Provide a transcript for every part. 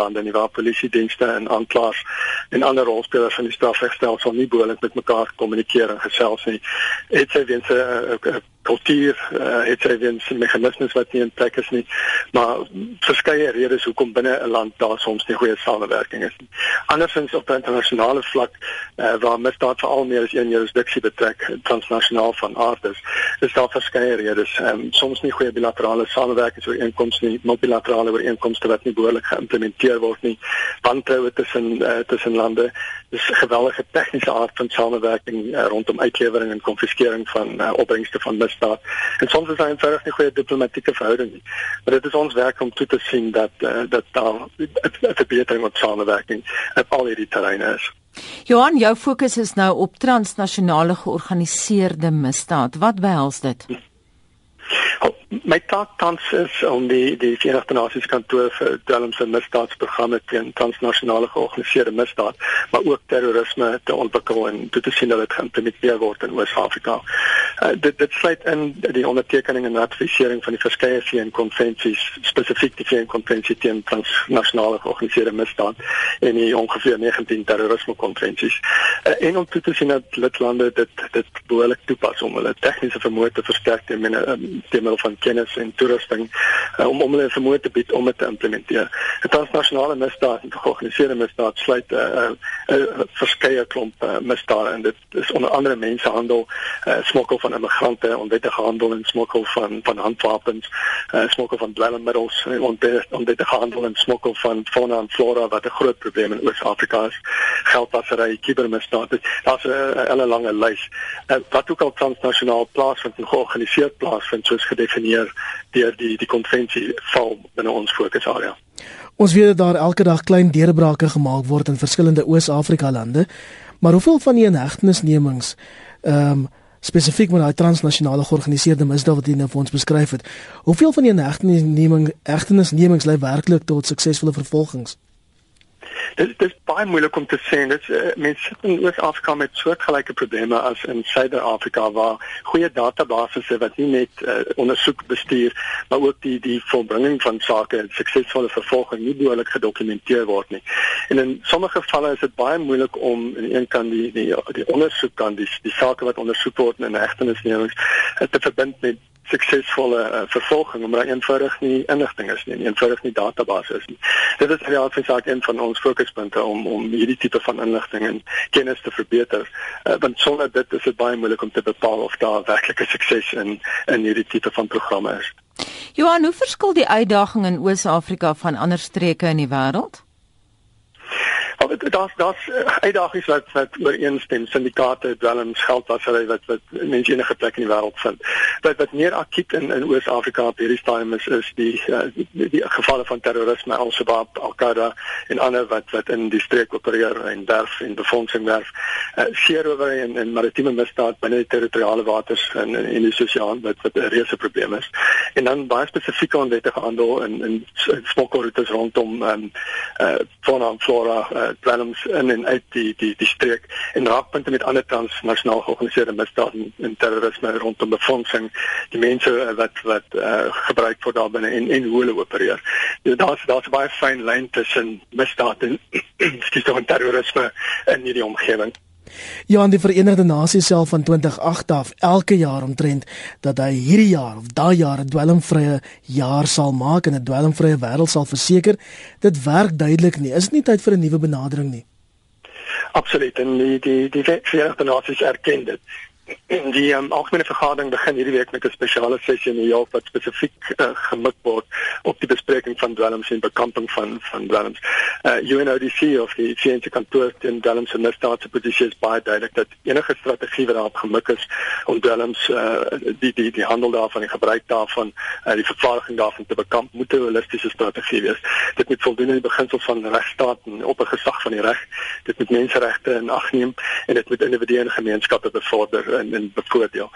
toestande nie waar polisiedienste en aanklaers en ander rolspelers van die strafregstelsel nie behoorlik met mekaar kommunikeer en gesels nie. Het sy weens 'n kultuur het sy weens meganismes wat nie in plek is nie maar verskeie redes hoekom binne 'n land daar soms nie goeie samewerking is nie. Andersins op internasionale vlak uh, waar misdaad veral meer as een jurisdiksie betrek transnasionaal van aard is, is daar verskeie redes. Um, soms nie goeie bilaterale samewerkingsooreenkomste nie, multilaterale ooreenkomste wat nie behoorlik geïmplementeer word nie, wantroue tussen uh, tussen lande dis geweldige tegniese aard van samewerking uh, rondom uitlewering en konfiskering van uh, opbrengste van misdaad. En soms is daar eenvoudig nie goeie diplomatieke verhouding nie. Maar dit is ons werk om toe te sien dat uh, dat daar 'n verbetering van samewerking op al hierdie terreine is. Johan, jou fokus is nou op transnasionale georganiseerde misdaad. Wat behels dit? My taak tans is om die die Verenigde Nasies kantoor vir dwelmse misdaadsprogramme teen transnasionale georganiseerde misdaad, maar ook terrorisme te ontwikkel en toe te sien dat dit geïmplementeer word in Oos-Afrika. Uh, dit dit sluit in die ondertekening en ratifisering van die verskeie VN-konvensies, spesifiek die VN-konvensie teen transnasionale georganiseerde misdaad en die ongeveer 19 terrorisme-konvensies. Uh, en om toe te sien dat lidlande dit dit behoorlik toepas om hulle tegniese vermoë te versterk teen teen middel van kennis en toerusting uh, om om hulle vermoë te bied om dit te implementeer. Die transnasionale misdaad en georganiseerde misdaad sluit 'n uh, uh, uh, verskeie klomp uh, misdade en dit is onder andere mensenhandel, uh, smokkel van immigrante, onwettige handel en smokkel van van handwapens, uh, smokkel van dwelmmiddels en onwettige handel en smokkel van fauna en flora wat 'n groot probleem in Oos-Afrika is. Geldwasery, kibermisdaad, daar's 'n hele lange lys. Uh, wat ook al transnasionaal plaasvind en georganiseerd plaasvind soos gedefinieer deur die die konvensie val binne ons fokusarea. Ons weet dat daar elke dag klein deurbrake gemaak word in verskillende Oos-Afrika lande, maar hoeveel van die inhegtenisnemings ehm um, spesifiek met daai transnasionale georganiseerde misdaad wat jy nou vir ons beskryf het, hoeveel van die inhegtenisneming egtenisnemings lei werklik tot suksesvolle vervolgings? Dit is baie moeilik om te sê. Dit uh, mense sit in Oos-Afrika met soortgelyke probleme as in Suider-Afrika waar goeie databasisse wat nie net uh, ondersoek bestuur, maar ook die die volbringing van sake en suksesvolle vervolging nie behoorlik gedokumenteer word nie. En in sommige gevalle is dit baie moeilik om aan een kant die die die ondersoek kan die die sake wat ondersoek word in 'n hegtenisneming uh, te verbind met suksesvolle uh, vervolging omdat eenvoudig nie inligting is nie, eenvoudig nie database is nie. Dit is reeds vir saak een van ons fokuspunte om om hierdie tipe van inligting en kennis te verbeter. Uh, want sonder dit is dit baie moeilik om te bepaal of daar werklike sukses in in hierdie tipe van programme is. Johan, hoe verskil die uitdaging in Oos-Afrika van ander streke in die wêreld? Maar dit daar's daar's eh, uitdagings wat wat ooreenstem syndikaate dwelms geldwasery wat wat mense enige plek in die wêreld vind. Wat wat meer akut in in Oos-Afrika op hierdie stadium is is die uh, die, die gevalle van terrorisme Al-Shabaab, Al-Qaeda en ander wat wat in die streek opereer en derf en befondsing werf. Uh, Seerowery en en maritieme misdaad binne die territoriale waters in, in die Oseaan wat wat 'n reuse probleem is. En dan baie spesifieke onwettige handel in in smokkelroutes rondom ehm um, uh fauna en flora uh, dwelms in en uit die die die streek en raakpunte met ander transnasionaal georganiseerde misdaad en, en terrorisme rondom befondsing die mense uh, wat wat uh, gebruik word daar binne en en hoe hulle opereer. Ja, daar's daar's baie fyn lyn tussen misdaad en skiet dan terrorisme in hierdie omgewing. Ja, en die Verenigde Nasies self van 2008 af elke jaar omtrent dat hy hierdie jaar of daai jaar 'n dwelmvrye jaar sal maak en 'n dwelmvrye wêreld sal verseker. Dit werk duidelik nie. Is dit nie tyd vir 'n nuwe benadering nie? Absoluut. En die die die Verenigde Nasies erken dit die um, algemene vergadering begin hierdie week met 'n spesiale sessie in New York wat spesifiek uh, gemik word op die bespreking van dwelms en bekamping van van dwelms. Uh, UNODC of die se kantoor teen dwelms en misdaad se posisie is baie duidelik dat enige strategie wat daarop gemik is om dwelms uh, die die die handel daarvan en gebruik daarvan uh, die vervaardiging daarvan te bekamp moet 'n holistiese strategie wees. Dit moet voldoen aan die beginsels van regstaat en op 'n gesag van die reg. Dit moet menseregte in ag neem en dit moet individue en gemeenskappe bevorder en en bevoordeel.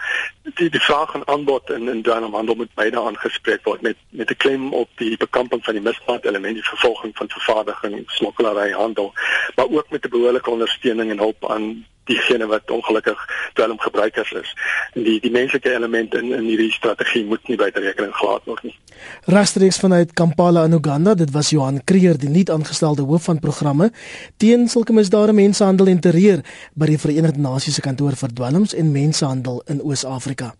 Die die vraag en aanbod in in dwelmhandel moet beide aangespreek word met met 'n klem op die bekamping van die misdaad element, die vervolging van vervaardiging, smokkelary, handel, maar ook met 'n behoorlike ondersteuning en hulp aan diegene wat ongelukkig dwelm gebruikers is. Die die menslike element in in hierdie strategie moet nie buite rekening gelaat word nie. Regstreeks vanuit Kampala in Uganda, dit was Johan Kreer, die nuut aangestelde hoof van programme teen sulke misdade mensehandel en terreur by die Verenigde Nasies se kantoor vir dwelms en mensehandel in Oos-Afrika.